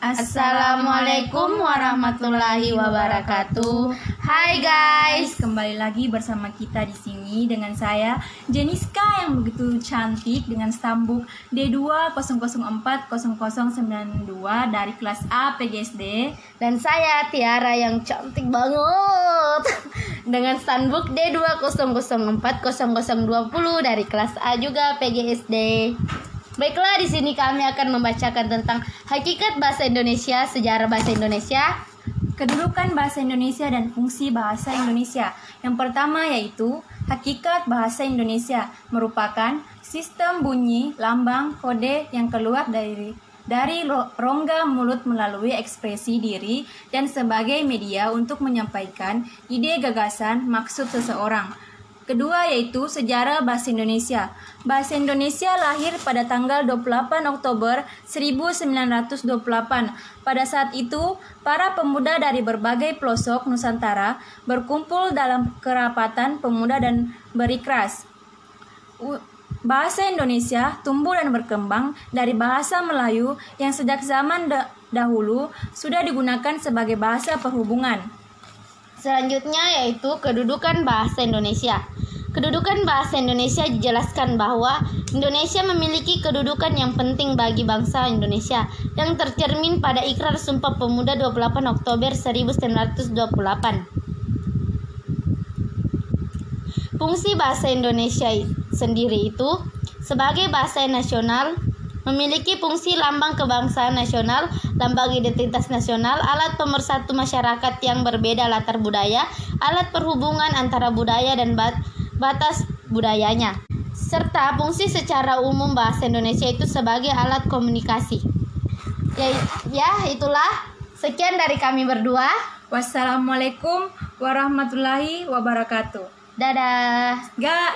Assalamualaikum warahmatullahi wabarakatuh. Hai guys, kembali lagi bersama kita di sini dengan saya Jeniska yang begitu cantik dengan stambuk D200400092 dari kelas A PGSD dan saya Tiara yang cantik banget dengan standbook D200400020 dari kelas A juga PGSD. Baiklah, di sini kami akan membacakan tentang hakikat bahasa Indonesia, sejarah bahasa Indonesia, kedudukan bahasa Indonesia dan fungsi bahasa Indonesia. Yang pertama yaitu hakikat bahasa Indonesia merupakan sistem bunyi, lambang, kode yang keluar dari dari rongga mulut melalui ekspresi diri dan sebagai media untuk menyampaikan ide, gagasan, maksud seseorang. Kedua yaitu sejarah bahasa Indonesia. Bahasa Indonesia lahir pada tanggal 28 Oktober 1928. Pada saat itu, para pemuda dari berbagai pelosok Nusantara berkumpul dalam kerapatan pemuda dan berikras. Bahasa Indonesia tumbuh dan berkembang dari bahasa Melayu yang sejak zaman dahulu sudah digunakan sebagai bahasa perhubungan. Selanjutnya yaitu kedudukan bahasa Indonesia. Kedudukan bahasa Indonesia dijelaskan bahwa Indonesia memiliki kedudukan yang penting bagi bangsa Indonesia yang tercermin pada Ikrar Sumpah Pemuda 28 Oktober 1928. Fungsi bahasa Indonesia sendiri itu sebagai bahasa nasional memiliki fungsi lambang kebangsaan nasional, lambang identitas nasional, alat pemersatu masyarakat yang berbeda latar budaya, alat perhubungan antara budaya dan batas budayanya, serta fungsi secara umum bahasa Indonesia itu sebagai alat komunikasi. Ya, ya itulah sekian dari kami berdua. Wassalamualaikum warahmatullahi wabarakatuh. Dadah. Gak.